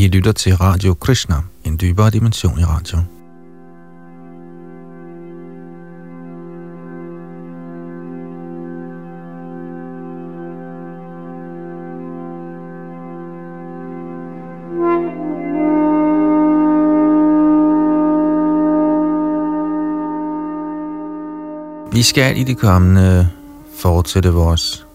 I lytter til Radio Krishna, en dybere dimension i radio. Vi skal i det kommende fortsætte vores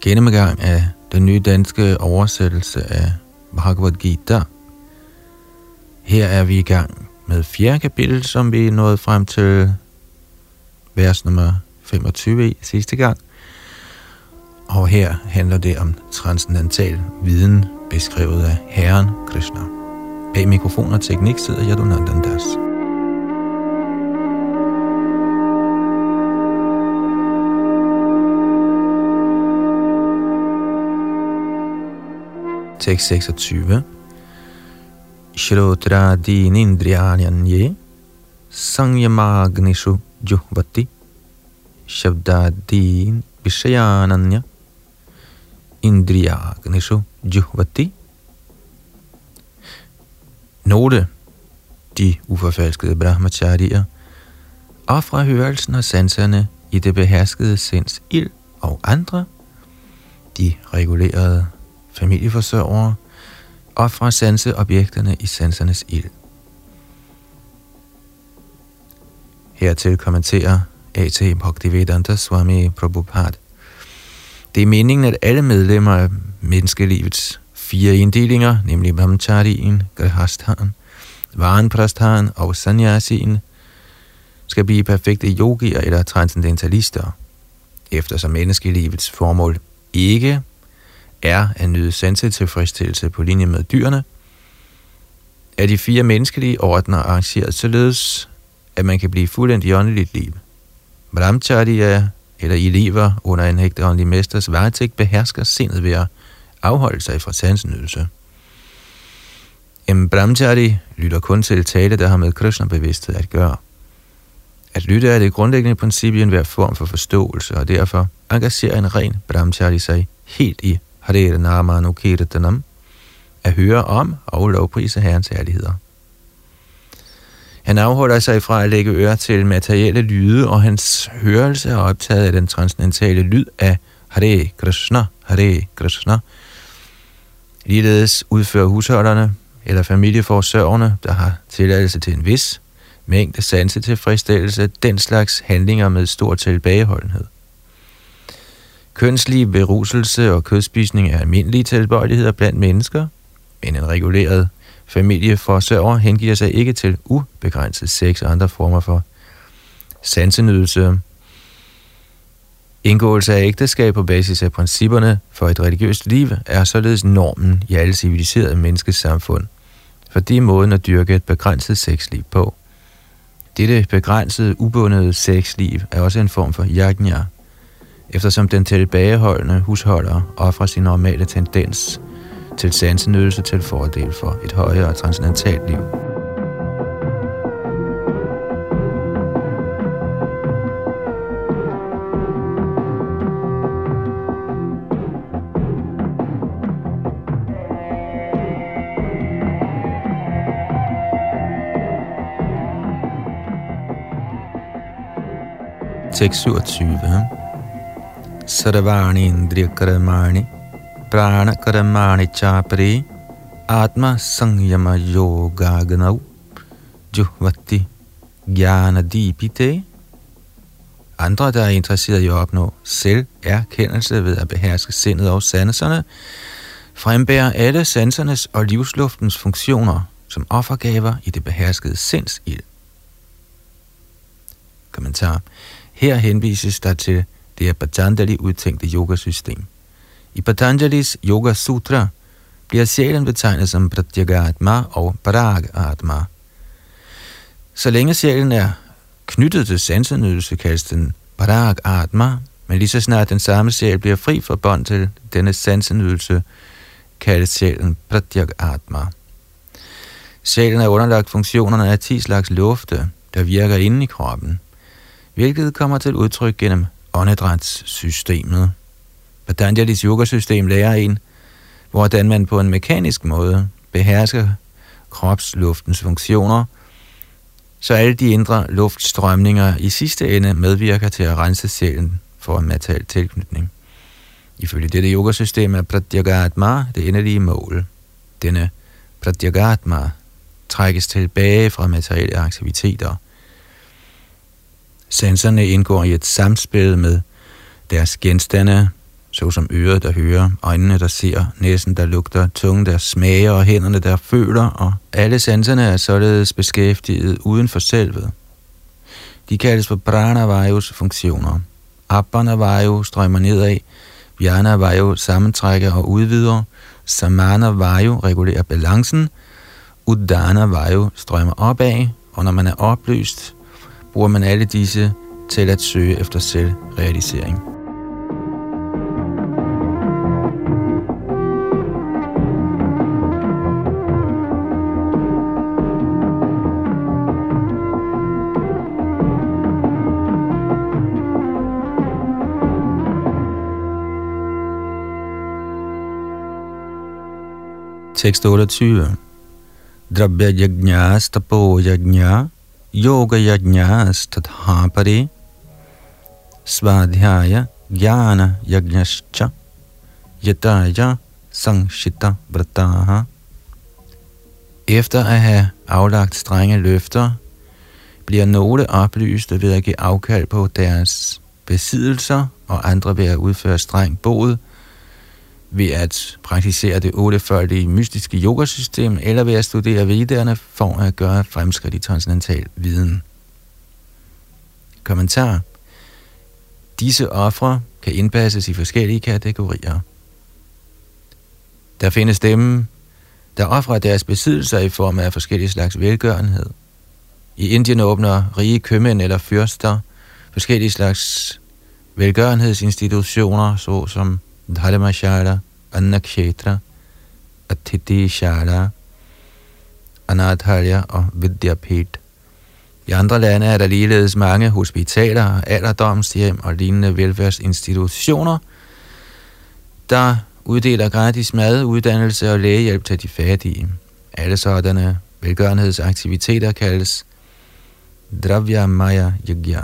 gennemgang af den nye danske oversættelse af Bhagavad Gita. Her er vi i gang med fjerde kapitel, som vi nåede frem til vers nummer 25 i sidste gang. Og her handler det om transcendental viden, beskrevet af Herren Krishna. Bag mikrofon og teknik sidder Yadunandandas. Das. Tekst 26. Shrotradi nindriyanyanye sangyamagnishu juhvati. Shabdadin vishayananya indriyagnishu juhvati. Note. De uforfalskede brahmacharier og fra hørelsen og sanserne i det beherskede sinds ild og andre, de regulerede familieforsørgere og fra sanseobjekterne i sansernes ild. Hertil kommenterer A.T. Bhaktivedanta Swami Prabhupada. Det er meningen, at alle medlemmer af menneskelivets fire inddelinger, nemlig Brahmacharien, Grihasthan, Varenprasthan og Sanyasien, skal blive perfekte yogier eller transcendentalister, eftersom menneskelivets formål ikke er at nyde sansetilfredsstillelse på linje med dyrene, er de fire menneskelige ordner arrangeret således, at man kan blive fuldendt i åndeligt liv. Brahmacharya, eller elever under en hægte åndelig mesters varetægt, behersker sindet ved at afholde sig fra sansenydelse. En brahmachari lytter kun til tale, der har med Krishna-bevidsthed at gøre. At lytte er det grundlæggende princip i enhver form for forståelse, og derfor engagerer en ren brahmachari sig helt i Hare Nama Nukirtanam, at høre om og lovprise Herrens ærligheder. Han afholder sig fra at lægge øre til materielle lyde, og hans hørelse er optaget af den transcendentale lyd af Hare Krishna, Hare Krishna. Ligeledes udfører husholderne eller familieforsørgerne, der har tilladelse til en vis mængde sanse tilfredsstillelse, den slags handlinger med stor tilbageholdenhed. Kønslig beruselse og kødspisning er almindelige tilbøjeligheder blandt mennesker, men en reguleret familieforsørger hengiver sig ikke til ubegrænset sex og andre former for sansenydelse. Indgåelse af ægteskab på basis af principperne for et religiøst liv er således normen i alle civiliserede menneskesamfund, for det er måden at dyrke et begrænset sexliv på. Dette begrænsede, ubundede sexliv er også en form for yajna, eftersom den tilbageholdende husholder offrer sin normale tendens til sansenydelse til fordel for et højere transcendentalt liv. Tekst 27 sarvani indriya karamani prana karamani chapri atma yoga dipite andre, der er interesseret i at opnå selverkendelse ved at beherske sindet og sanserne, frembærer alle sansernes og livsluftens funktioner som offergaver i det beherskede sinds ild. Kommentar. Her henvises der til det er Patanjali udtænkte yogasystem. I Patanjalis Yoga Sutra bliver sjælen betegnet som Pratyagatma og Paragatma. Så længe sjælen er knyttet til sansenydelse, kaldes den Paragatma, men lige så snart den samme sjæl bliver fri fra bånd til denne sansenydelse, kaldes sjælen Pratyagatma. Sjælen er underlagt funktionerne af 10 slags lufte, der virker inde i kroppen, hvilket kommer til udtryk gennem åndedrætssystemet. Patanjalis yogasystem lærer en, hvordan man på en mekanisk måde behersker kropsluftens funktioner, så alle de indre luftstrømninger i sidste ende medvirker til at rense sjælen for en materiel tilknytning. Ifølge dette yogasystem er pratyagatma det endelige mål. Denne pratyagatma trækkes tilbage fra materielle aktiviteter. Sensorne indgår i et samspil med deres genstande, såsom øret, der hører, øjnene, der ser, næsen, der lugter, tungen, der smager og hænderne, der føler, og alle sanserne er således beskæftiget uden for selvet. De kaldes for pranavayus funktioner. Appanavayu strømmer nedad, Vyanavayu sammentrækker og udvider, Samanavayu regulerer balancen, Uddanavayu strømmer opad, og når man er oplyst, bruger man alle disse til at søge efter selvrealisering. 628. Drabya yajñas tapo yajña yoga yajnas tathapare svadhyaya jnana yajnascha yataya sangshita vrataha. Efter at have aflagt strenge løfter, bliver nogle oplyste ved at give afkald på deres besiddelser, og andre ved at udføre streng bod, ved at praktisere det otteføldige mystiske yogasystem, eller ved at studere vidderne for at gøre fremskridt i transcendental viden. Kommentar. Disse ofre kan indpasses i forskellige kategorier. Der findes dem, der offrer deres besiddelser i form af forskellige slags velgørenhed. I Indien åbner rige købmænd eller fyrster forskellige slags velgørenhedsinstitutioner, såsom Dharmashala, Annakshetra, Atiti Shala, Anadhalya og Vidyapet. I andre lande er der ligeledes mange hospitaler, alderdomshjem og lignende velfærdsinstitutioner, der uddeler gratis mad, uddannelse og lægehjælp til de fattige. Alle sådanne velgørenhedsaktiviteter kaldes Dravya Maya Yagya.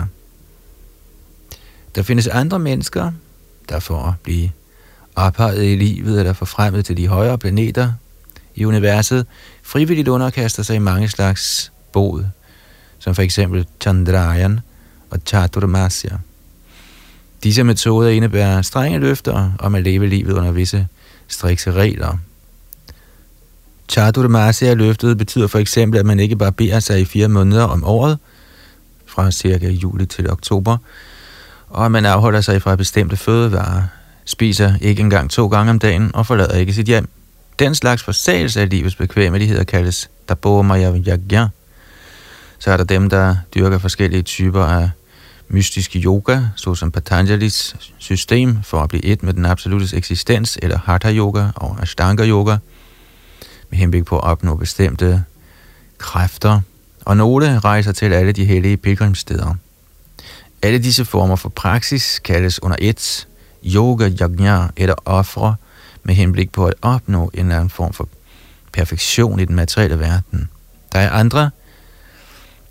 Der findes andre mennesker, der for at blive ophøjet i livet eller forfremmet til de højere planeter i universet, frivilligt underkaster sig i mange slags bod, som for eksempel Chandrayan og Chaturmasya. Disse metoder indebærer strenge løfter om at leve livet under visse strikse regler. Chaturmasya-løftet betyder for eksempel, at man ikke barberer sig i fire måneder om året, fra cirka juli til oktober, og at man afholder sig fra bestemte fødevarer, spiser ikke engang to gange om dagen og forlader ikke sit hjem. Den slags forsagelse af livets bekvemmeligheder kaldes Dabomaya Så er der dem, der dyrker forskellige typer af mystiske yoga, såsom Patanjalis system for at blive et med den absolute eksistens, eller Hatha Yoga og Ashtanga Yoga, med henblik på at opnå bestemte kræfter, og nogle rejser til alle de hellige pilgrimssteder. Alle disse former for praksis kaldes under et yoga yajna eller ofre med henblik på at opnå en eller anden form for perfektion i den materielle verden. Der er andre,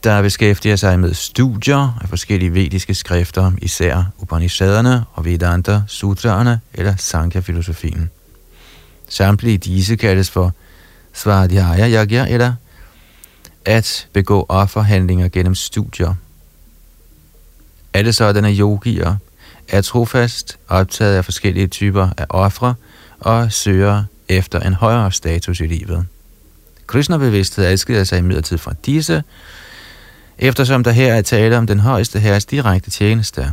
der beskæftiger sig med studier af forskellige vediske skrifter, især Upanishaderne og Vedanta, Sutraerne eller Sankhya-filosofien. Samtlige disse kaldes for Svadhyaya Yagya eller at begå offerhandlinger gennem studier. Alle sådanne yogier er trofast optaget af forskellige typer af ofre og søger efter en højere status i livet. Krishna-bevidsthed adskiller sig imidlertid fra disse, eftersom der her er tale om den højeste herres direkte tjeneste.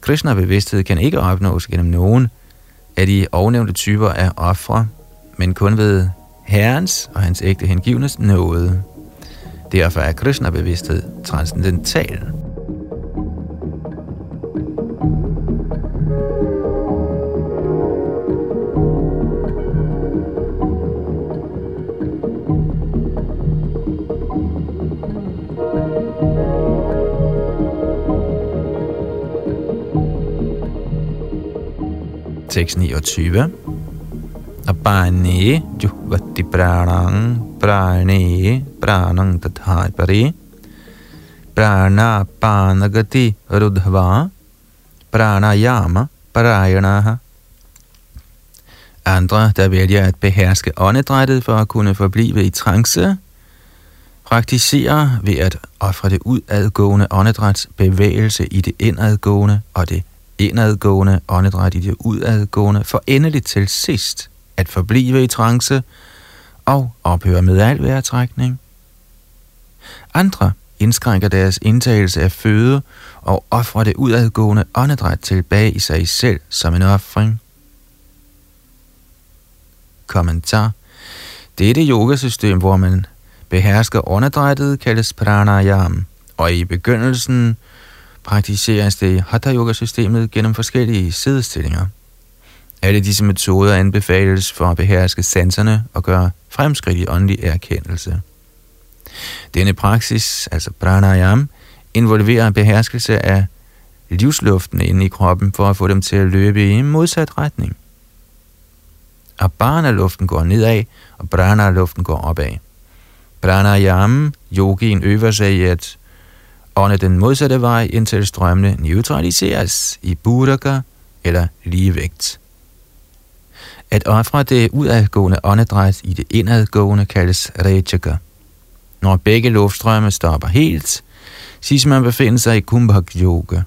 Krishna-bevidsthed kan ikke opnås gennem nogen af de ovennævnte typer af ofre, men kun ved herrens og hans ægte hengivnes nåde. Derfor er Krishna-bevidsthed transcendental. 629. Pane juhvati pranang prane pranang tathai pare prana panagati rudhva pranayama parayanaha. Andre, der vælger at beherske åndedrættet for at kunne forblive i trance, praktiserer ved at ofre det udadgående åndedræts bevægelse i det indadgående og det indadgående åndedræt i det udadgående, for endeligt til sidst at forblive i trance og ophøre med al vejrtrækning. Andre indskrænker deres indtagelse af føde og offrer det udadgående åndedræt tilbage i sig selv som en offring. Kommentar. Dette yogasystem, hvor man behersker åndedrættet, kaldes pranayam, og i begyndelsen praktiseres det i Hatha Yoga systemet gennem forskellige sidestillinger. Alle disse metoder anbefales for at beherske sanserne og gøre fremskridt i åndelig erkendelse. Denne praksis, altså pranayam, involverer beherskelse af livsluften inde i kroppen for at få dem til at løbe i modsat retning. Abana-luften går nedad, og prana-luften går opad. Pranayam, yogien øver sig i at ånde den modsatte vej, indtil strømmene neutraliseres i buddhaka eller ligevægt. At ofre det udadgående åndedræt i det indadgående kaldes rejaka. Når begge luftstrømme stopper helt, siges man befinder sig i kumbhak yoga.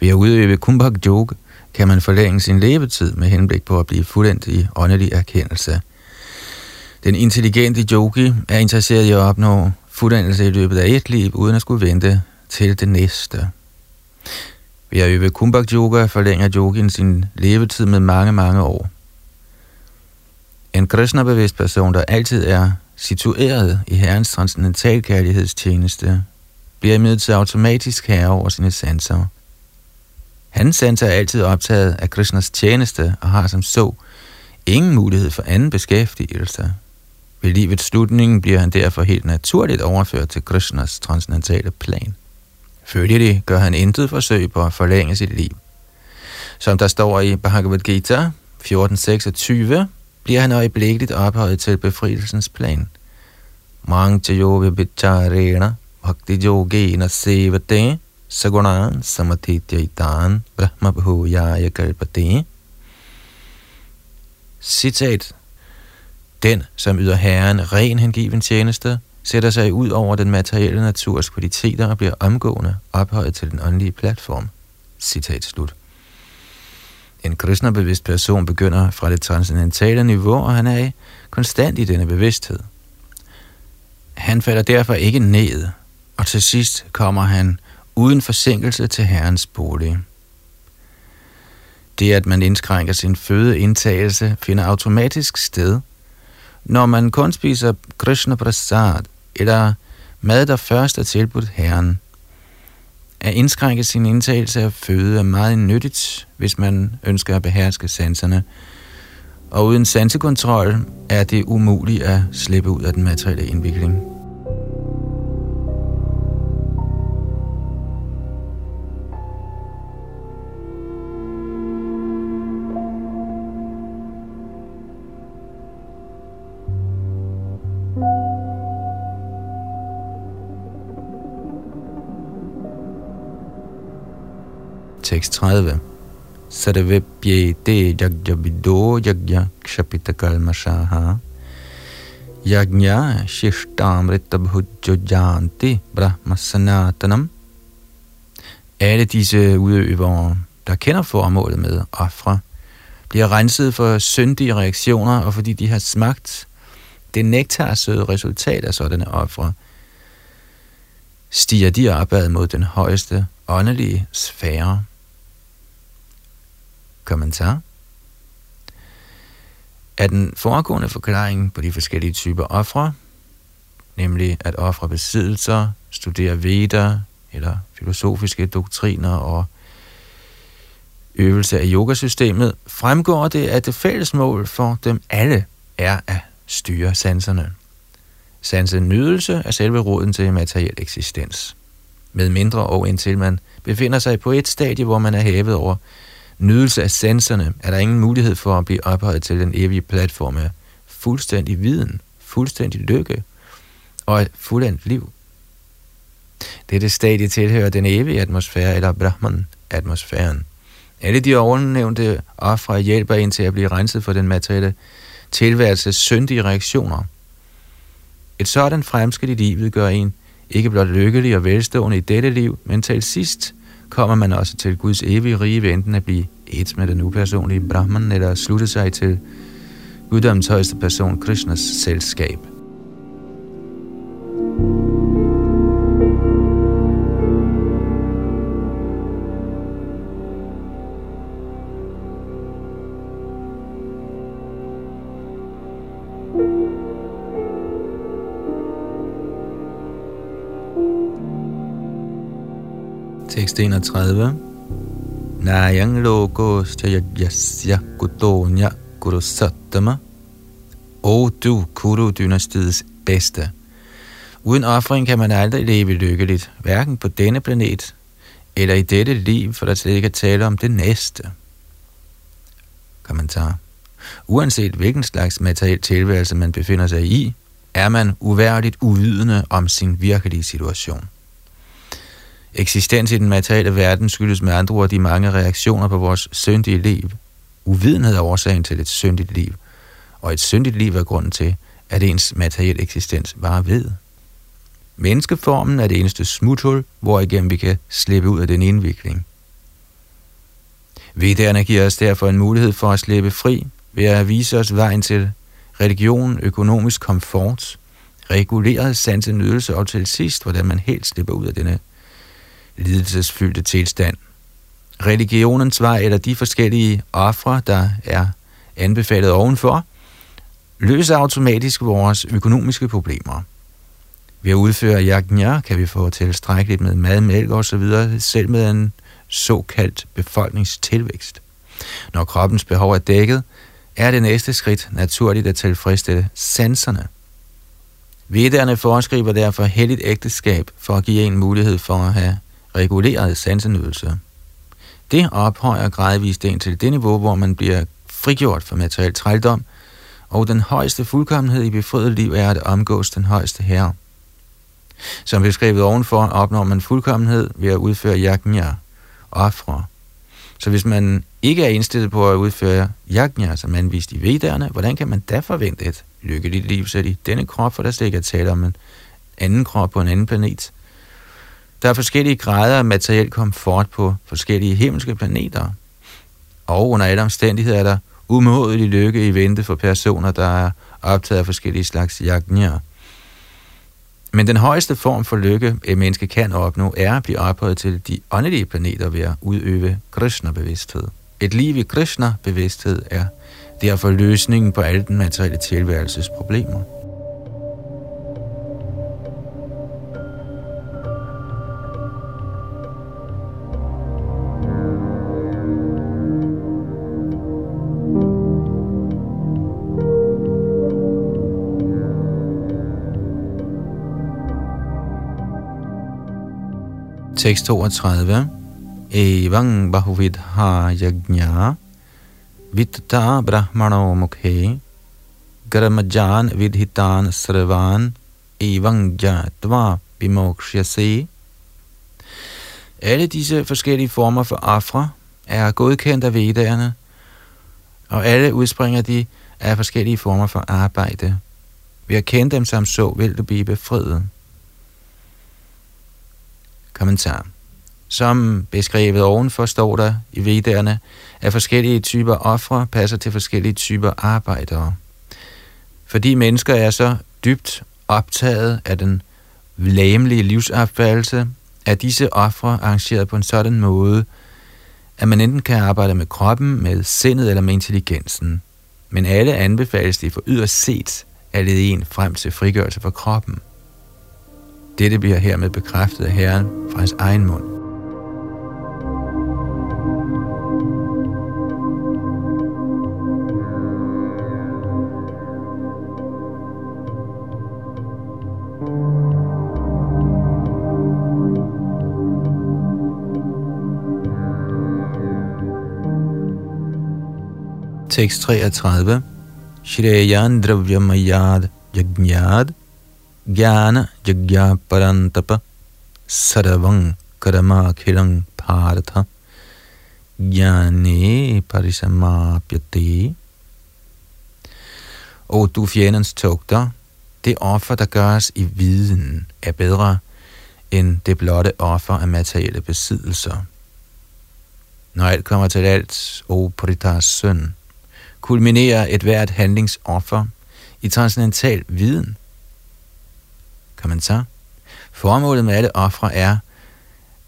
Ved at udøve kumbhak yoga kan man forlænge sin levetid med henblik på at blive fuldendt i åndelig erkendelse. Den intelligente yogi er interesseret i at opnå fuldendelse i løbet af et liv, uden at skulle vente til det næste. Ved at øve kumbak yoga forlænger yogien sin levetid med mange, mange år. En Krishna-bevidst person, der altid er situeret i Herrens transcendental kærlighedstjeneste, bliver imidlertid automatisk herre over sine sanser. Hans sanser er altid optaget af Krishnas tjeneste og har som så ingen mulighed for anden beskæftigelse. Ved livets slutning bliver han derfor helt naturligt overført til Krishnas transcendentale plan. Følgelig gør han intet forsøg på at forlænge sit liv. Som der står i Bhagavad Gita 14.26, bliver han øjeblikkeligt ophøjet til befrielsens plan. Mang vibhicharena bhakti yogena sevate sagunan samatityaitan brahma bhujaya kalpate. Citat. Den, som yder Herren ren hengiven tjeneste, sætter sig ud over den materielle naturs kvaliteter og bliver omgående ophøjet til den åndelige platform. Citat slut. En kristnerbevidst person begynder fra det transcendentale niveau, og han er konstant i denne bevidsthed. Han falder derfor ikke ned, og til sidst kommer han uden forsinkelse til Herrens bolig. Det, at man indskrænker sin fødeindtagelse, finder automatisk sted, når man kun spiser Krishna Prasad, eller mad, der først er tilbudt Herren. At indskrænke sin indtagelse af føde er meget nyttigt, hvis man ønsker at beherske sanserne. Og uden sansekontrol er det umuligt at slippe ud af den materielle indvikling. Tekst 30. Sarvepyete yagyavido yagya kshapita kalmashaha yagnya shishtamrita bhujjojanti brahma sanatanam. Alle disse udøvere, der kender formålet med ofre, bliver renset for syndige reaktioner, og fordi de har smagt det nektarsøde resultat af sådanne ofre, stiger de opad mod den højeste åndelige sfære. Kommentar er den foregående forklaring på de forskellige typer ofre, nemlig at ofre besiddelser, studere veder eller filosofiske doktriner og øvelse af yogasystemet, fremgår det, at det fælles mål for dem alle er at styre sanserne. Sansen nydelse er selve roden til materiel eksistens. Med mindre og indtil man befinder sig på et stadie, hvor man er hævet over nydelse af senserne er der ingen mulighed for at blive ophøjet til den evige platform af fuldstændig viden, fuldstændig lykke og et fuldendt liv. Dette stadie tilhører den evige atmosfære, eller Brahman-atmosfæren. Alle de ovennævnte ofre hjælper en til at blive renset for den materielle tilværelses syndige reaktioner. Et sådan fremskridt i livet gør en ikke blot lykkelig og velstående i dette liv, men til sidst kommer man også til Guds evige rige ved enten at blive et med den upersonlige Brahman eller slutte sig til guddommens højeste person, Krishnas selskab. 31. Nayang logo yasya kutonya kurusattama. O du, Kuru-dynastiets bedste. Uden offring kan man aldrig leve lykkeligt, hverken på denne planet eller i dette liv, for der slet ikke at tale om det næste. Kommentar. Uanset hvilken slags materiel tilværelse man befinder sig i, er man uværligt uvidende om sin virkelige situation. Eksistens i den materielle verden skyldes med andre ord de mange reaktioner på vores syndige liv. Uvidenhed er årsagen til et syndigt liv, og et syndigt liv er grunden til, at ens materielle eksistens bare ved. Menneskeformen er det eneste smuthul, hvorigennem vi kan slippe ud af den indvikling. Vedderne giver os derfor en mulighed for at slippe fri ved at vise os vejen til religion, økonomisk komfort, reguleret sansenydelse og til sidst, hvordan man helt slipper ud af denne lidelsesfyldte tilstand. Religionens vej eller de forskellige ofre, der er anbefalet ovenfor, løser automatisk vores økonomiske problemer. Ved at udføre yajna kan vi få tilstrækkeligt med mad, mælk og så videre, selv med en såkaldt befolkningstilvækst. Når kroppens behov er dækket, er det næste skridt naturligt at tilfredsstille sanserne. Vedderne foreskriver derfor heldigt ægteskab for at give en mulighed for at have reguleret sansenydelse. Det ophøjer gradvist en til det niveau, hvor man bliver frigjort fra materiel trældom, og den højeste fuldkommenhed i befriet liv er at omgås den højeste herre. Som beskrevet ovenfor, opnår man fuldkommenhed ved at udføre yajna, ofre. Så hvis man ikke er indstillet på at udføre yajna, som anvist i vedderne, hvordan kan man da forvente et lykkeligt liv så i denne krop, for der slet ikke er tale om en anden krop på en anden planet? Der er forskellige grader af materiel komfort på forskellige himmelske planeter. Og under alle omstændigheder er der umådelig lykke i vente for personer, der er optaget af forskellige slags jagnier. Men den højeste form for lykke, et menneske kan opnå, er at blive ophøjet til de åndelige planeter ved at udøve Krishna-bevidsthed. Et liv i Krishna-bevidsthed er derfor løsningen på alle den materielle tilværelses problemer. 632. Evang bahuvidha yajna vitta brahmano mukhe garamajan vidhitan sravan evang jatva bimokshyase. Alle disse forskellige former for afra er godkendt af vedderne, og alle udspringer de af forskellige former for arbejde. Ved at kende dem som så, vil du blive befriet. Kommentar. Som beskrevet ovenfor står der i vedderne, at forskellige typer ofre passer til forskellige typer arbejdere. Fordi mennesker er så dybt optaget af den læmelige livsopfattelse, er disse ofre arrangeret på en sådan måde, at man enten kan arbejde med kroppen, med sindet eller med intelligensen. Men alle anbefales det for yderst set at lede en frem til frigørelse fra kroppen. Dette bliver hermed bekræftet af Herren fra hans egen mund. Tekst 33. Shreyan dravyamayad Yajnyad jnana jagya parantapa saravang karama kilang partha jnane parisamapyate. O du fjendens tugter, det offer, der gøres i viden, er bedre end det blotte offer af materielle besiddelser. Når alt kommer til alt, o Puritas søn, kulminerer et hvert handlingsoffer i transcendental viden. Kommentar. Formålet med alle ofre er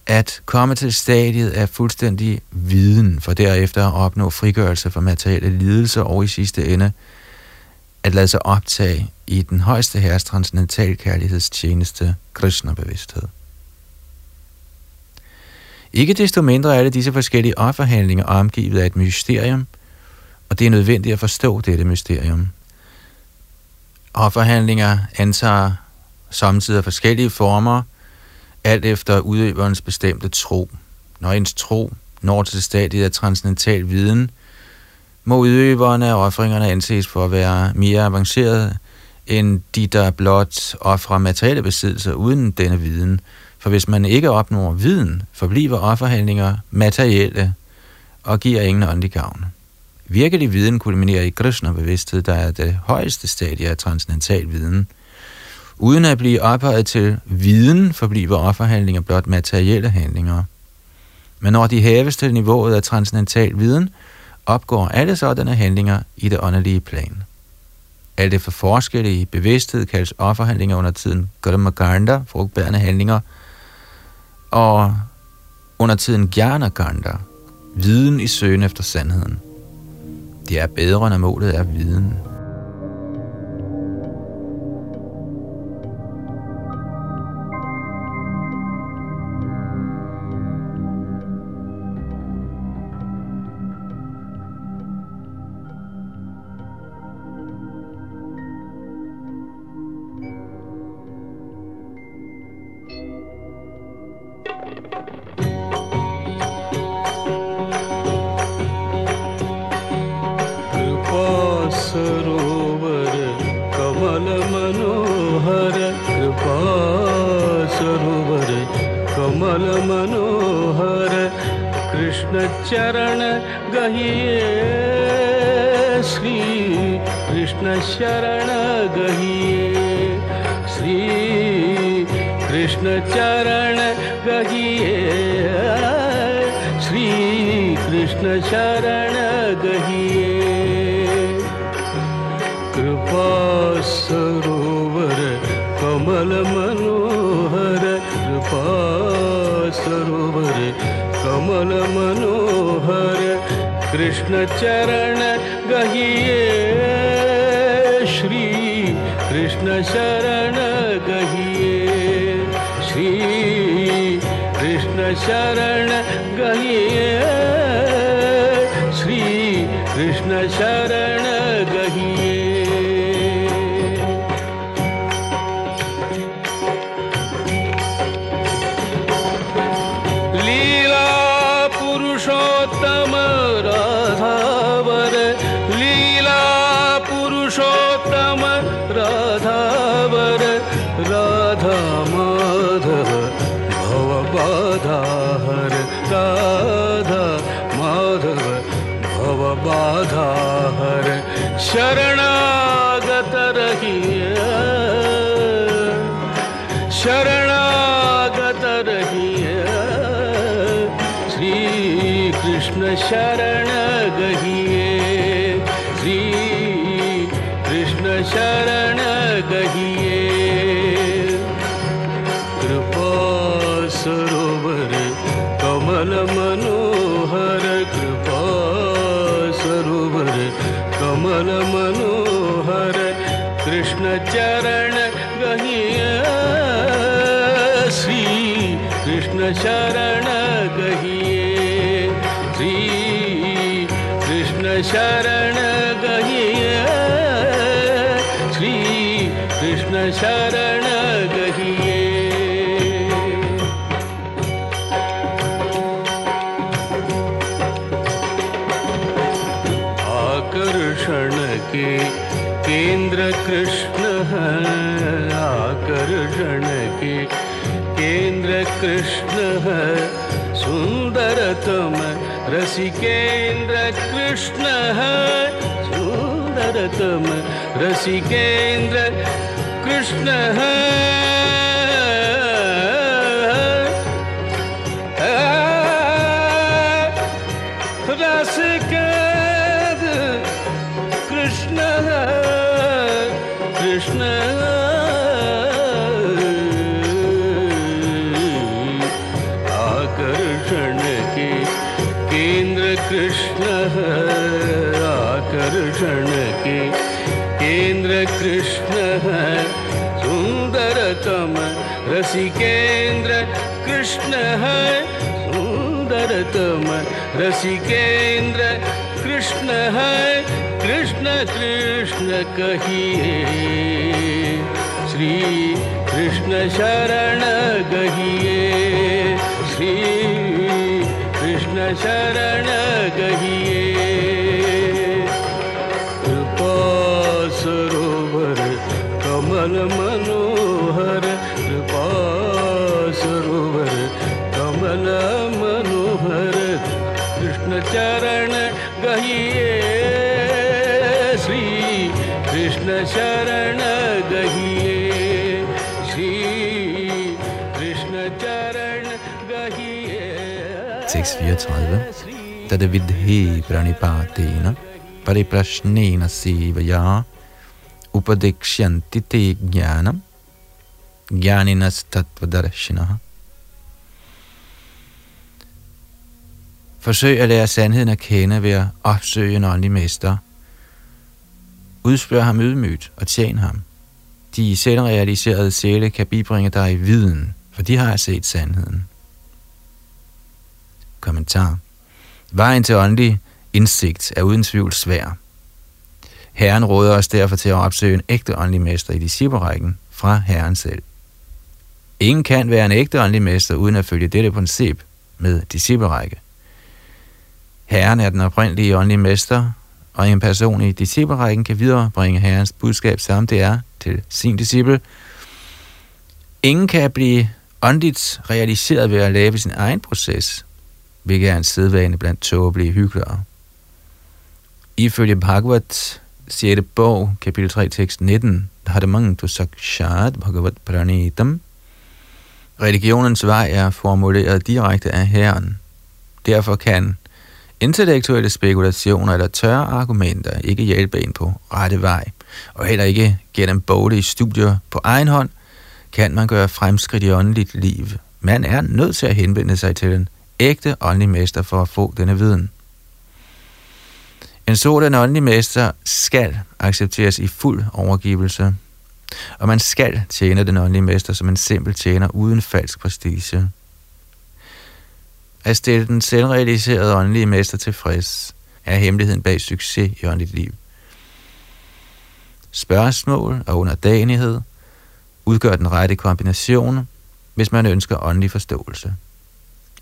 at komme til stadiet af fuldstændig viden, for derefter at opnå frigørelse fra materielle lidelser og i sidste ende at lade sig optage i den højeste herres transcendental kærlighedstjeneste, Krishna-bevidsthed. Ikke desto mindre er alle disse forskellige offerhandlinger omgivet af et mysterium, og det er nødvendigt at forstå dette mysterium. Offerhandlinger antager samtidig forskellige former, alt efter udøverens bestemte tro. Når ens tro når til stadiet af transcendental viden, må udøverne af offringerne anses for at være mere avancerede end de, der blot offrer materielle besiddelser uden denne viden. For hvis man ikke opnår viden, forbliver offerhandlinger materielle og giver ingen åndelig gavn. Virkelig viden kulminerer i Krishna-bevidsthed, der er det højeste stadie af transcendental viden. Uden at blive ophøjet til viden, forbliver offerhandlinger blot materielle handlinger. Men når de hæves til niveauet af transcendental viden, opgår alle sådanne handlinger i det åndelige plan. Alt det for forskellige bevidsthed kaldes offerhandlinger under tiden Gurmaganda, frugtbærende handlinger, og under tiden Gyanaganda, viden i søgen efter sandheden. Det er bedre, når målet er viden. शरण शरण कृष्णः सुन्दरतम रसिकेन्द्र कृष्णः सुन्दरतम त्वं रसिकेन्द्र कृष्णः कृष्ण है, सुंदरतम रसिकेंद्र कृष्ण है, सुंदरतम रसिकेंद्र कृष्ण है, कृष्ण कृष्ण कहिए। श्री कृष्ण शरण गहिए श्री कृष्ण शरण गहिए मनोहर कृपासरोवर कमल मनोहर कृष्णचरण गहिये। श्री कृष्णचरण गहिये। श्री कृष्णचरण गिये सिक्स् तद्विद्धि प्रणिपातेन परिप्रश्नेन सेवया। Upadikshyanti te jnanam jnaninas tatvadarshina. Forsøg at lære sandheden at kende ved at opsøge en åndelig mester. Udspørg ham ydmygt og tjen ham. De selvrealiserede sjæle kan bibringe dig i viden, for de har set sandheden. Kommentar. Vejen til åndelig indsigt er uden tvivl svær. Herren råder os derfor til at opsøge en ægte åndelig mester i disciplerækken fra Herren selv. Ingen kan være en ægte åndelig mester uden at følge dette princip med disciplerække. Herren er den oprindelige åndelige mester, og en person i disciplerækken kan viderebringe Herrens budskab, som det er til sin disciple. Ingen kan blive åndeligt realiseret ved at lave sin egen proces, hvilket er en sædvane blandt tåbelige hyggelere. Ifølge Bhagavad 6. bog, kapitel 3, tekst 19, Dhadamang tu sakshat bhagavat pranitam. Religionens vej er formuleret direkte af Herren. Derfor kan intellektuelle spekulationer eller tørre argumenter ikke hjælpe en på rette vej, og heller ikke gennem boglige studier på egen hånd, kan man gøre fremskridt i åndeligt liv. Man er nødt til at henvende sig til en ægte åndelig mester for at få denne viden. En sådan åndelig mester skal accepteres i fuld overgivelse, og man skal tjene den åndelige mester som en simpel tjener uden falsk prestige. At stille den selvrealiserede åndelige mester tilfreds er hemmeligheden bag succes i åndeligt liv. Spørgsmål og underdanighed udgør den rette kombination, hvis man ønsker åndelig forståelse.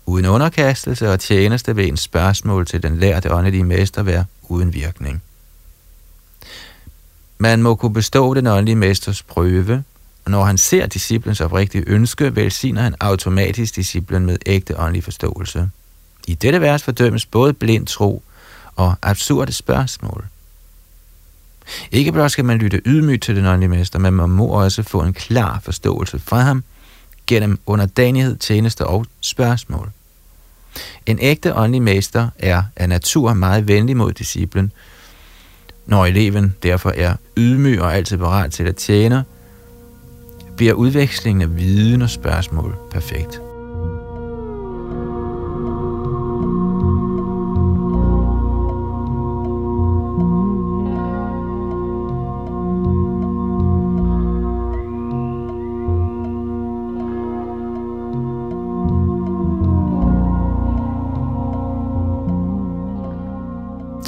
Uden underkastelse og tjeneste ved en spørgsmål til den lærte åndelige mester være uden virkning. Man må kunne bestå den åndelige mesters prøve, og når han ser disciplens oprigtige ønske, velsigner han automatisk disciplen med ægte åndelig forståelse. I dette vers fordømmes både blind tro og absurde spørgsmål. Ikke blot skal man lytte ydmygt til den åndelige mester, men man må også få en klar forståelse fra ham gennem underdanighed, tjeneste og spørgsmål. En ægte åndelig mester er af natur meget venlig mod disciplen. Når eleven derfor er ydmyg og altid parat til at tjene, bliver udvekslingen af viden og spørgsmål perfekt.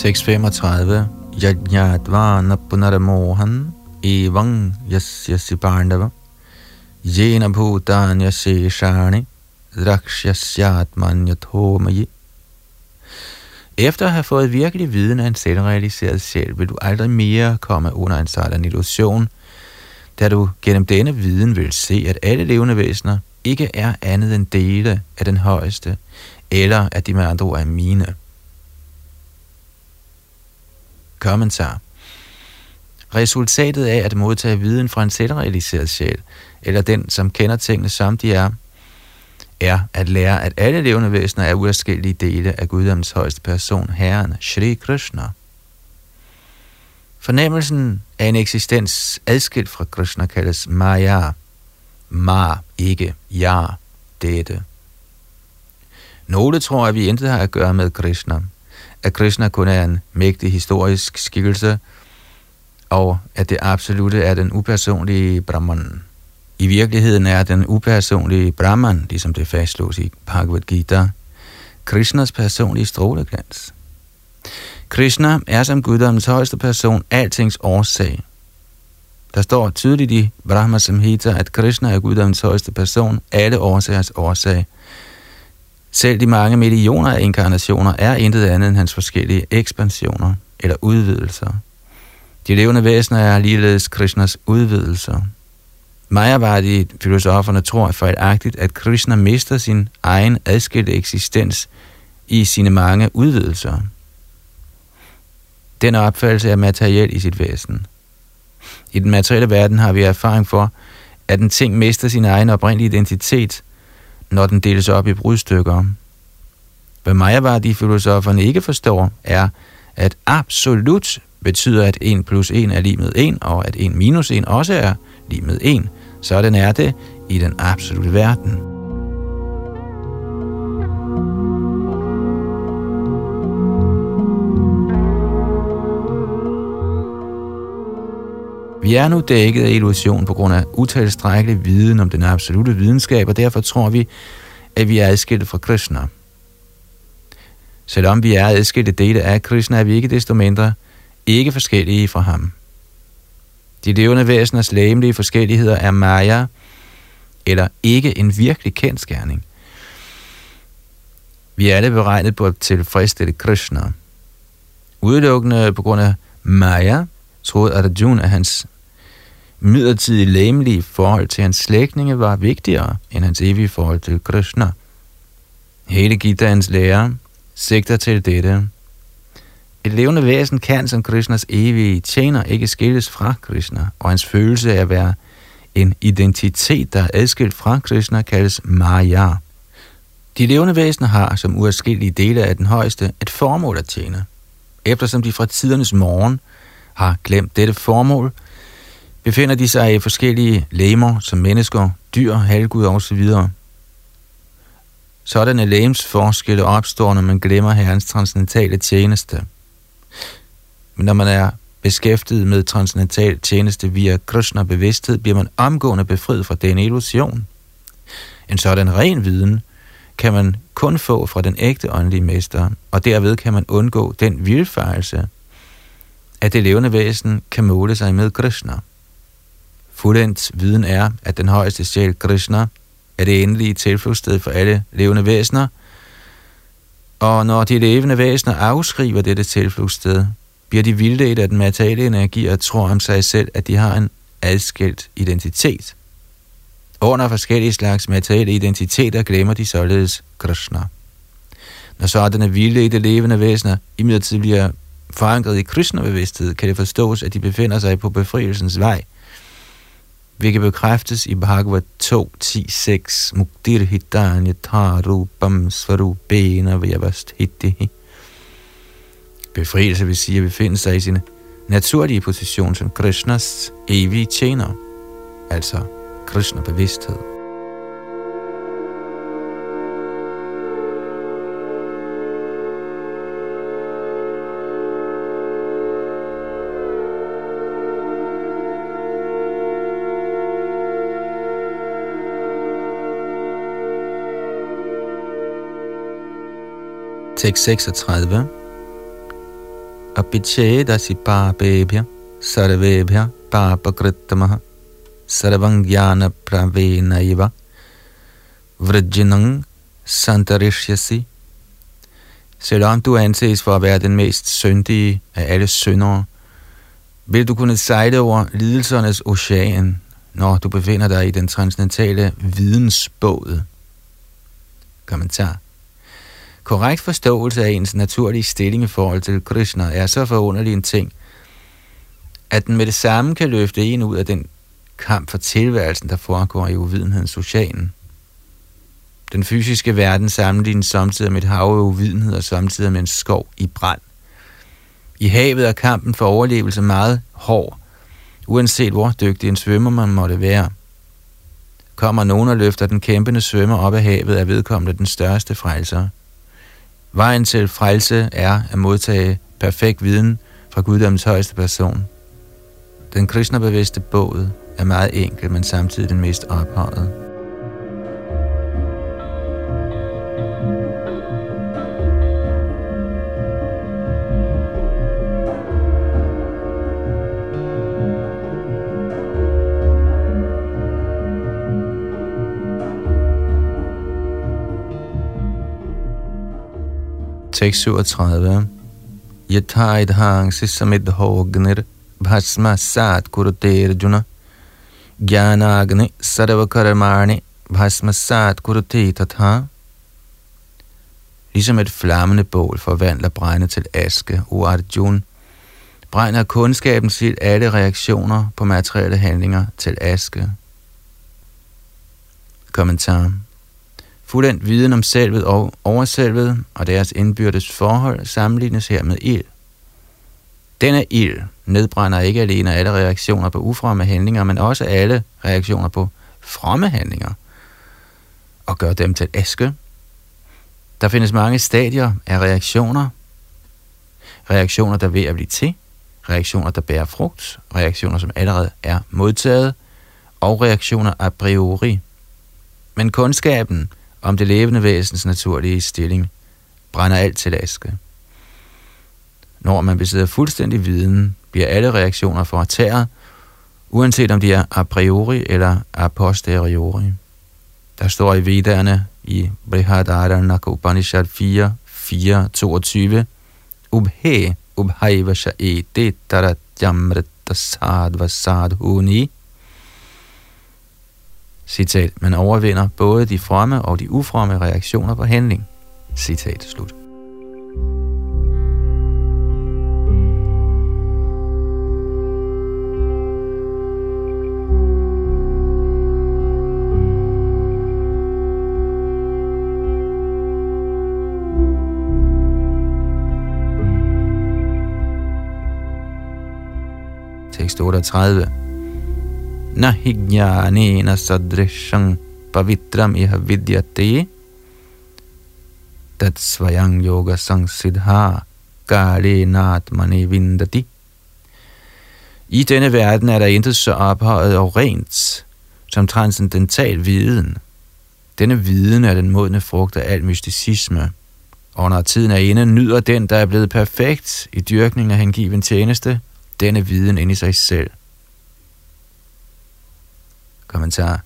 635 Yajnatva napunaramohan evang yasya pandava jena bhutanya sheshani drakshyasyatmanyathomayi Efter at have fået virkelig viden af en selvrealiseret sjæl, vil du aldrig mere komme under en sådan illusion, da du gennem denne viden vil se, at alle levende væsener ikke er andet end dele af den højeste, eller at de med andre ord er mine. Kommentar Resultatet af at modtage viden fra en selvrealiseret sjæl, eller den, som kender tingene som de er, er at lære, at alle levende væsener er uafskillige dele af Guddoms højeste person, Herren, Shri Krishna. Fornemmelsen af en eksistens adskilt fra Krishna kaldes Maya. Ma, ikke ja, dette. Nogle tror, at vi intet har at gøre med Krishna, at Krishna kun er en mægtig historisk skikkelse, og at det absolute er den upersonlige Brahman. I virkeligheden er den upersonlige Brahman, ligesom det fastslås i Bhagavad Gita, Krishnas personlige stråleglans. Krishna er som guddommens højeste person altings årsag. Der står tydeligt i Brahma Samhita, at Krishna er guddommens højeste person, alle årsagers årsag. Selv de mange millioner af inkarnationer er intet andet end hans forskellige ekspansioner eller udvidelser. De levende væsener er ligeledes Krishnas udvidelser. Mayavadi filosoferne tror fejlagtigt, at Krishna mister sin egen adskilte eksistens i sine mange udvidelser. Den opfattelse er materiel i sit væsen. I den materielle verden har vi erfaring for, at en ting mister sin egen oprindelige identitet, når den deles op i brudstykker. Hvad Mayavadi-filosoferne ikke forstår, er, at absolut betyder, at 1 plus 1 er lige med 1, og at 1 minus 1 også er lige med 1. Sådan er det i den absolute verden. Vi er nu dækket af illusion på grund af utilstrækkelig viden om den absolute videnskab, og derfor tror vi, at vi er adskilt fra Krishna. Selvom vi er adskilte dele af Krishna, er vi ikke desto mindre ikke forskellige fra ham. De levende væseners læmelige forskelligheder er maya, eller ikke en virkelig kendskærning. Vi er alle beregnet på at tilfredsstille Krishna. Udelukkende på grund af Maya troede Arjuna, at hans midlertidige læmelige forhold til hans slægtninge var vigtigere end hans evige forhold til Krishna. Hele Gitaens lære sigter til dette. Et levende væsen kan som Krishnas evige tjener ikke skilles fra Krishna, og hans følelse af at være en identitet, der er adskilt fra Krishna, kaldes Maya. De levende væsener har som uadskillige dele af den højeste et formål at tjene. Eftersom de fra tidernes morgen har glemt dette formål, befinder de sig i forskellige lemer som mennesker, dyr, halvgud osv. Sådanne lægemsforskelle opstår, når man glemmer herrens transcendentale tjeneste – men når man er beskæftiget med transcendental tjeneste via Krishna-bevidsthed, bliver man omgående befriet fra denne illusion. En sådan ren viden kan man kun få fra den ægte åndelige mester, og derved kan man undgå den vildfarelse, at det levende væsen kan måle sig med Krishna. Fuldendt viden er, at den højeste sjæl Krishna er det endelige tilflugtssted for alle levende væsener, og når de levende væsener afskriver dette tilflugtssted, bliver de vildledt af den materielle energi og tror om sig selv, at de har en adskilt identitet. Under forskellige slags materielle identiteter glemmer de således Krishna. Når sådanne vildledte levende væsener imidlertid bliver forankret i Krishna-bevidsthed, kan det forstås, at de befinder sig på befrielsens vej, hvilket bekræftes i Bhagavad 2, 10, 6, Muktir hitanya tarupam svarupena vyavasthitihi. Befrielse vil sige at befinde sig i sin naturlige position som Krishnas evige tjener, altså Krishna-bevidsthed. tekst 36. Apichedasi papebhya sarvebhya papakrittamaha sarvang jnana pravenaiva vrajinang santarishyasi. Selvom du anses for at være den mest syndige af alle syndere, vil du kunne sejle over lidelsernes ocean, når du befinder dig i den transcendentale vidensbåd. Kommentar. Korrekt forståelse af ens naturlige stilling i forhold til Krishna er så forunderlig en ting, at den med det samme kan løfte en ud af den kamp for tilværelsen, der foregår i uvidenhedens ocean. Den fysiske verden sammenlignes samtidig med et hav af uvidenhed og samtidig med en skov i brand. I havet er kampen for overlevelse meget hård, uanset hvor dygtig en svømmer man måtte være. Kommer nogen og løfter den kæmpende svømmer op af havet, er vedkommende den største frelser. Vejen til frelse er at modtage perfekt viden fra guddommens højeste person. Den kristnebevidste båd er meget enkel, men samtidig den mest ophøjet. Tekst 37. Yathait hangsi samid hognir bhasma sat kurute arjuna Gyanagni sarvakarmani bhasma sat kurute tatha Ligesom et flammende bål forvandler brænde til aske, o Arjun, brænder kundskaben sit alle reaktioner på materielle handlinger til aske. Kommentar. Fuldendt viden om selvet og overselvet og deres indbyrdes forhold sammenlignes her med ild. Denne ild nedbrænder ikke alene alle reaktioner på ufromme handlinger, men også alle reaktioner på fromme handlinger og gør dem til aske. Der findes mange stadier af reaktioner. Reaktioner, der er ved at blive til, reaktioner, der bærer frugt, reaktioner, som allerede er modtaget, og reaktioner a priori. Men kundskaben om det levende væsens naturlige stilling, brænder alt til aske. Når man besidder fuldstændig viden, bliver alle reaktioner fortæret, uanset om de er a priori eller a posteriori. Der står i Vedderne i Brihadarana Upanishad 4, 4, 22, Ubhe Ubhaiva Shae Detarat Jamrita Sadva Sadhuni Citat, man overvinder både de fromme og de ufromme reaktioner på handling. Citat slut. Tekst 38 न हि ज्ञानेन सदृशं पवित्रम इह विद्यते तत्स्वयं yoga sangsidha natmani vindati. I denne verden er der intet så ophøjet og rent som transcendental viden. Denne viden er den modne frugt af al mysticisme. Og når tiden er inde, nyder den, der er blevet perfekt i dyrkning af hengiven tjeneste, denne viden ind i sig selv – Kommentar.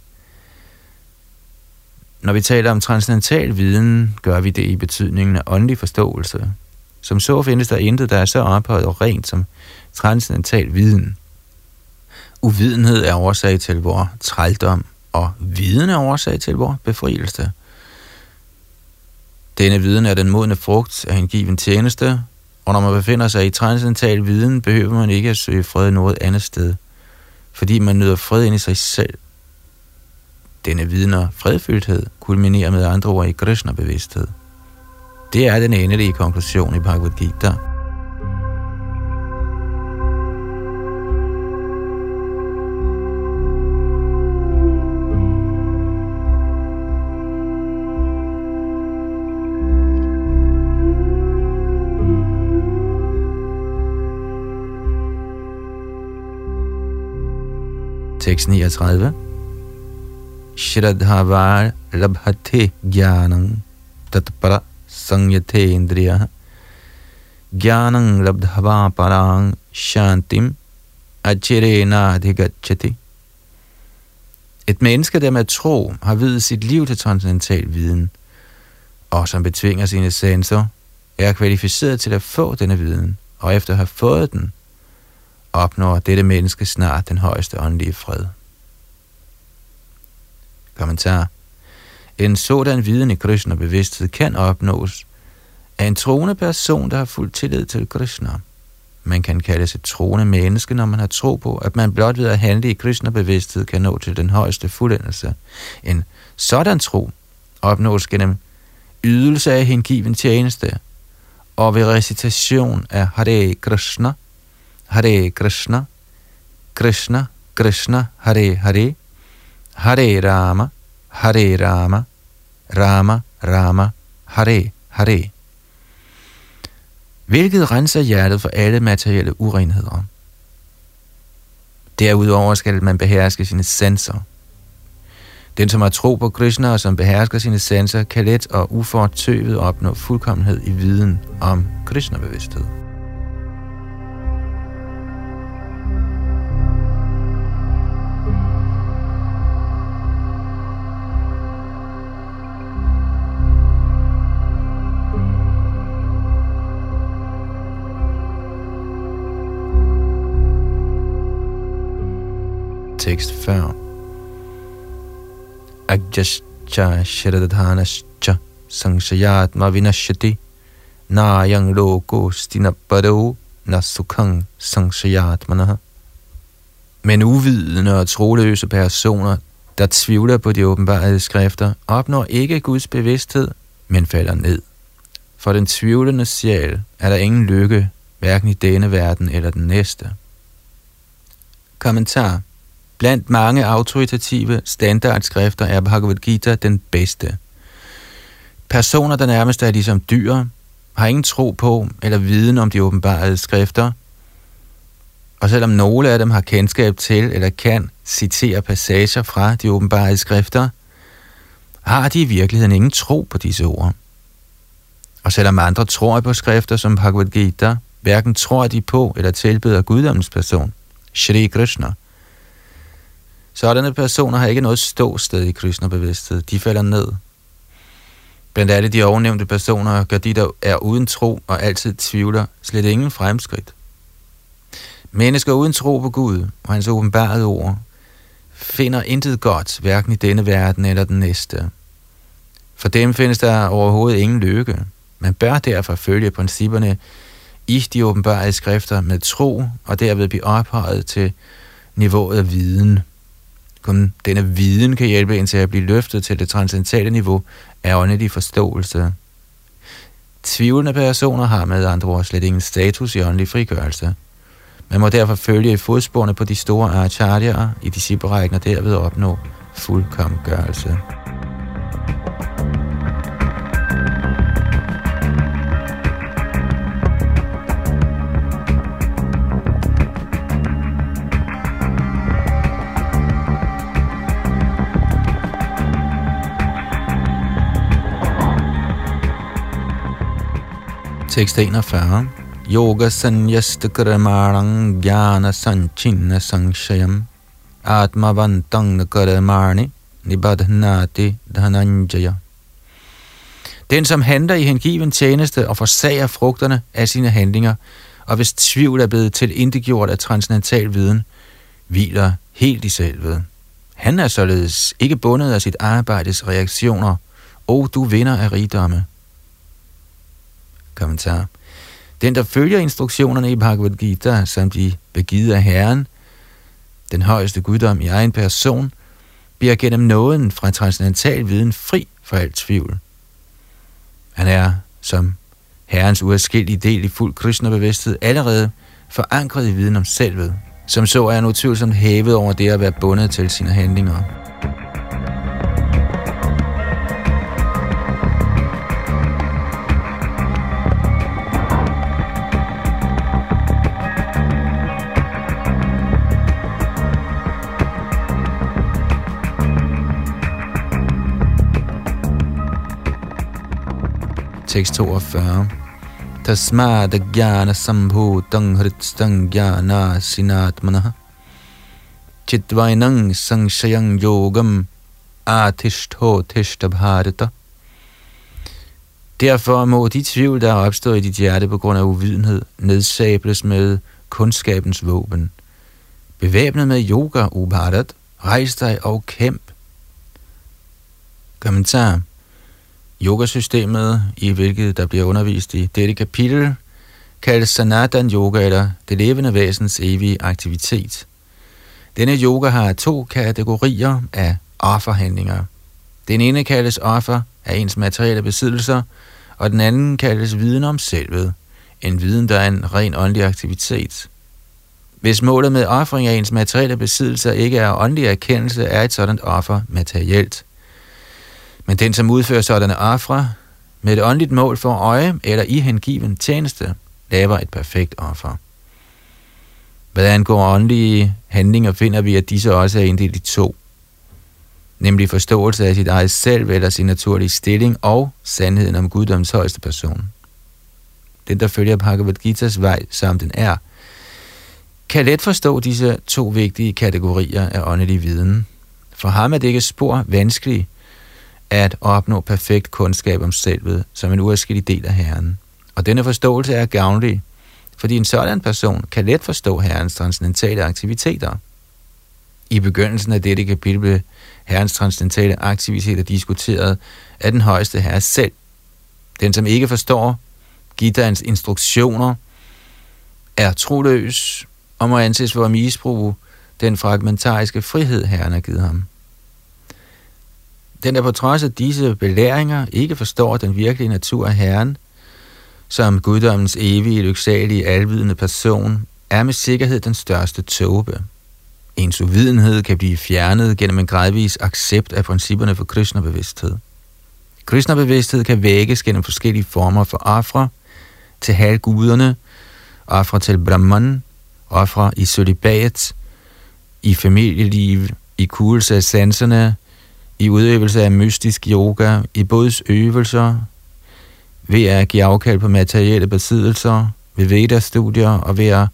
Når vi taler om transcendental viden, gør vi det i betydningen af åndelig forståelse. Som så findes der intet, der er så ophøjet og rent som transcendental viden. Uvidenhed er årsag til vores trældom, og viden er årsag til vores befrielse. Denne viden er den modne frugt af en given tjeneste, og når man befinder sig i transcendental viden, behøver man ikke at søge fred noget andet sted, fordi man nyder fred ind i sig selv. Denne vidner fredfyldthed kulminerer med andre ord i Krishna-bevidsthed. Det er den endelige konklusion i Bhagavad Gita. Tekst 39 श्रद्धावार लभते ज्ञानं तत्पर संयथेन्द्रिय ज्ञानं लब्धवा परां shantim achirenadhigachati. Et menneske, der med tro har videt sit liv til transcendental viden, og som betvinger sine sanser, er kvalificeret til at få denne viden, og efter at have fået den, opnår dette menneske snart den højeste åndelige fred. Kommentar. En sådan viden i Krishna bevidsthed kan opnås af en troende person, der har fuld tillid til Krishna. Man kan kalde sig troende menneske, når man har tro på, at man blot ved at handle i Krishna bevidsthed kan nå til den højeste fuldendelse. En sådan tro opnås gennem ydelse af hengiven tjeneste og ved recitation af Hare Krishna, Hare Krishna, Krishna, Krishna, Hare Hare, Hare Rama, Hare Rama, Rama, Rama, Hare Hare. Hvilket renser hjertet for alle materielle urenheder. Derudover skal man beherske sine sanser. Den, som har tro på Krishna og som behersker sine sanser, kan let og ufortøvet opnå fuldkommenhed i viden om Krishna-bevidsthed. Tekst 40 Ajascha Sharadhanascha Sangshayatma Vinashati Nayang Loko Stinapado Nasukang Sangshayatmanaha Men uvidende og troløse personer, der tvivler på de åbenbare skrifter, opnår ikke Guds bevidsthed, men falder ned. For den tvivlende sjæl er der ingen lykke, hverken i denne verden eller den næste. Kommentar Blandt mange autoritative standardskrifter er Bhagavad Gita den bedste. Personer, der nærmest er ligesom dyr, har ingen tro på eller viden om de åbenbarede skrifter, og selvom nogle af dem har kendskab til eller kan citere passager fra de åbenbare skrifter, har de i virkeligheden ingen tro på disse ord. Og selvom andre tror på skrifter som Bhagavad Gita, hverken tror de på eller tilbeder guddommens person, Shri Krishna, Sådanne personer har ikke noget ståsted i Krishna-bevidsthed. De falder ned. Blandt alle de ovennævnte personer gør de, der er uden tro og altid tvivler, slet ingen fremskridt. Mennesker uden tro på Gud og hans åbenbarede ord finder intet godt, hverken i denne verden eller den næste. For dem findes der overhovedet ingen lykke. Man bør derfor følge principperne i de åbenbare skrifter med tro, og derved blive ophøjet til niveauet af viden. Kun denne viden kan hjælpe en til at blive løftet til det transcendentale niveau af åndelig forståelse. Tvivlende personer har med andre ord slet ingen status i åndelig frigørelse. Man må derfor følge i fodsporene på de store acharyaer i disciplerækken og derved opnå fuldkommen gørelse. Tekst 41. Yoga sanyasta karamarang jnana sanchinna sanshayam atmavantang karamarni nibadhnati dhananjaya. Den, som handler i hengiven tjeneste og forsager frugterne af sine handlinger, og hvis tvivl er blevet tilindegjort af transcendental viden, hviler helt i selvet. Han er således ikke bundet af sit arbejdes reaktioner, og du vinder af rigdomme. Kommentar. Den, der følger instruktionerne i Bhagavad Gita, som de begivet af Herren, den højeste guddom i egen person, bliver gennem nåden fra transcendental viden fri for alt tvivl. Han er, som Herrens uadskillige del i fuld Krishna-bevidsthed, allerede forankret i viden om selvet, som så er han utvivlsomt hævet over det at være bundet til sine handlinger. Tekst 42. Tasmad jnana sambhutang hritstang jnana sinatmana chitvainang sangshayang yogam atishto tishta bharata. Derfor må de tvivl, der er opstået i dit hjerte på grund af uvidenhed, nedsables med kundskabens våben. Bevæbnet med yoga, Ubharat, rejs dig og kæmp. Kommentar. Yogasystemet, i hvilket der bliver undervist i dette kapitel, kaldes Sanatan Yoga eller det levende væsens evige aktivitet. Denne yoga har to kategorier af offerhandlinger. Den ene kaldes offer af ens materielle besiddelser, og den anden kaldes viden om selvet, en viden, der er en ren åndelig aktivitet. Hvis målet med offring af ens materielle besiddelser ikke er åndelig erkendelse, er et sådan offer materielt. Men den, som udfører sådanne ofre med et åndeligt mål for øje eller i hengiven tjeneste, laver et perfekt offer. Hvad angår åndelige handlinger, finder vi, at disse også er inddelt i to. Nemlig forståelse af sit eget selv eller sin naturlige stilling og sandheden om guddoms højeste person. Den, der følger Bhagavad Gita's vej, som den er, kan let forstå disse to vigtige kategorier af åndelig viden. For ham er det ikke spor vanskeligt at opnå perfekt kundskab om selvet som en uafskillig del af Herren. Og denne forståelse er gavnlig, fordi en sådan person kan let forstå Herrens transcendentale aktiviteter. I begyndelsen af dette kapitel blev Herrens transcendentale aktiviteter diskuteret af den højeste herre selv. Den, som ikke forstår Gitaens instruktioner, er troløs og må anses for at misbruge den fragmentariske frihed, Herren har givet ham. Den, der på trods af disse belæringer ikke forstår den virkelige natur af Herren, som guddommens evige, lyksalige, alvidende person, er med sikkerhed den største tåbe. Ens uvidenhed kan blive fjernet gennem en gradvis accept af principperne for Krishna-bevidsthed. Krishna-bevidsthed kan vækkes gennem forskellige former for afra til halvguderne, afra til Brahman, ofre i solibat, i familieliv, i kuglelse af sanserne, i udøvelse af mystisk yoga, i øvelser, ved at give afkald på materielle besiddelser, ved Veda-studier og ved at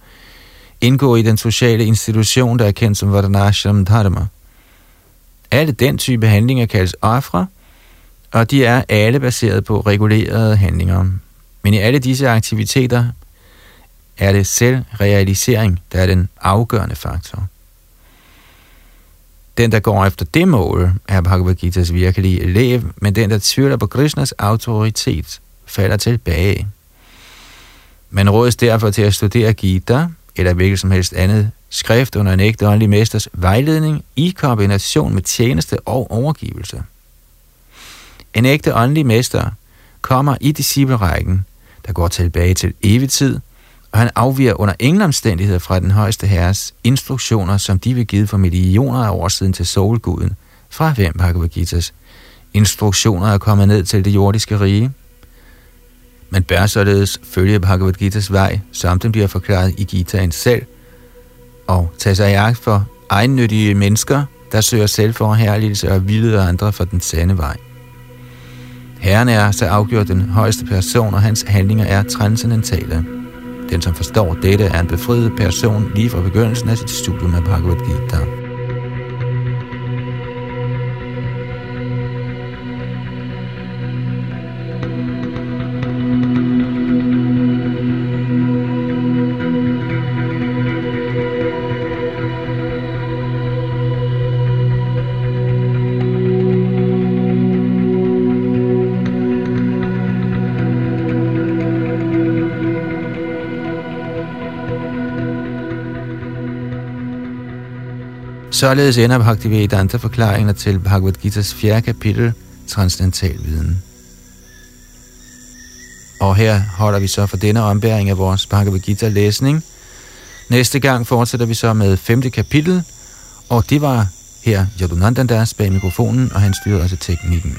indgå i den sociale institution, der er kendt som Vardanashram Dharma. Alle den type handlinger kaldes afra, og de er alle baseret på regulerede handlinger. Men i alle disse aktiviteter er det selvrealisering, der er den afgørende faktor. Den, der går efter det mål, er Bhagavad Gita's virkelige elev, men den, der tvivler på Krishnas autoritet, falder tilbage. Man rådes derfor til at studere Gita, eller hvilket som helst andet skrift under en ægte åndelig mesters vejledning i kombination med tjeneste og overgivelse. En ægte åndelig mester kommer i disciplerækken, der går tilbage til evig tid, og han afviger under ingen omstændigheder fra den højeste herres instruktioner, som de vil give for millioner af år siden til solguden, fra hvem Bhagavad Gita's instruktioner er kommet ned til det jordiske rige. Man bør således følge Bhagavad Gita's vej, som den bliver forklaret i Gitaen selv, og tage sig i agt for egennyttige mennesker, der søger selv for herligelse og vilde andre for den sande vej. Herren er så afgjort den højeste person, og hans handlinger er transcendentale. Den, som forstår dette, er en befriet person lige fra begyndelsen af sit studium af Bhagavad Gita. Således ender Bhaktivedanta forklaringer til Bhagavad Gita's fjerde kapitel, Transcendental Viden. Og her holder vi så for denne ombæring af vores Bhagavad Gita læsning. Næste gang fortsætter vi så med femte kapitel, og det var her Yadunandandas bag mikrofonen, og han styrede også teknikken.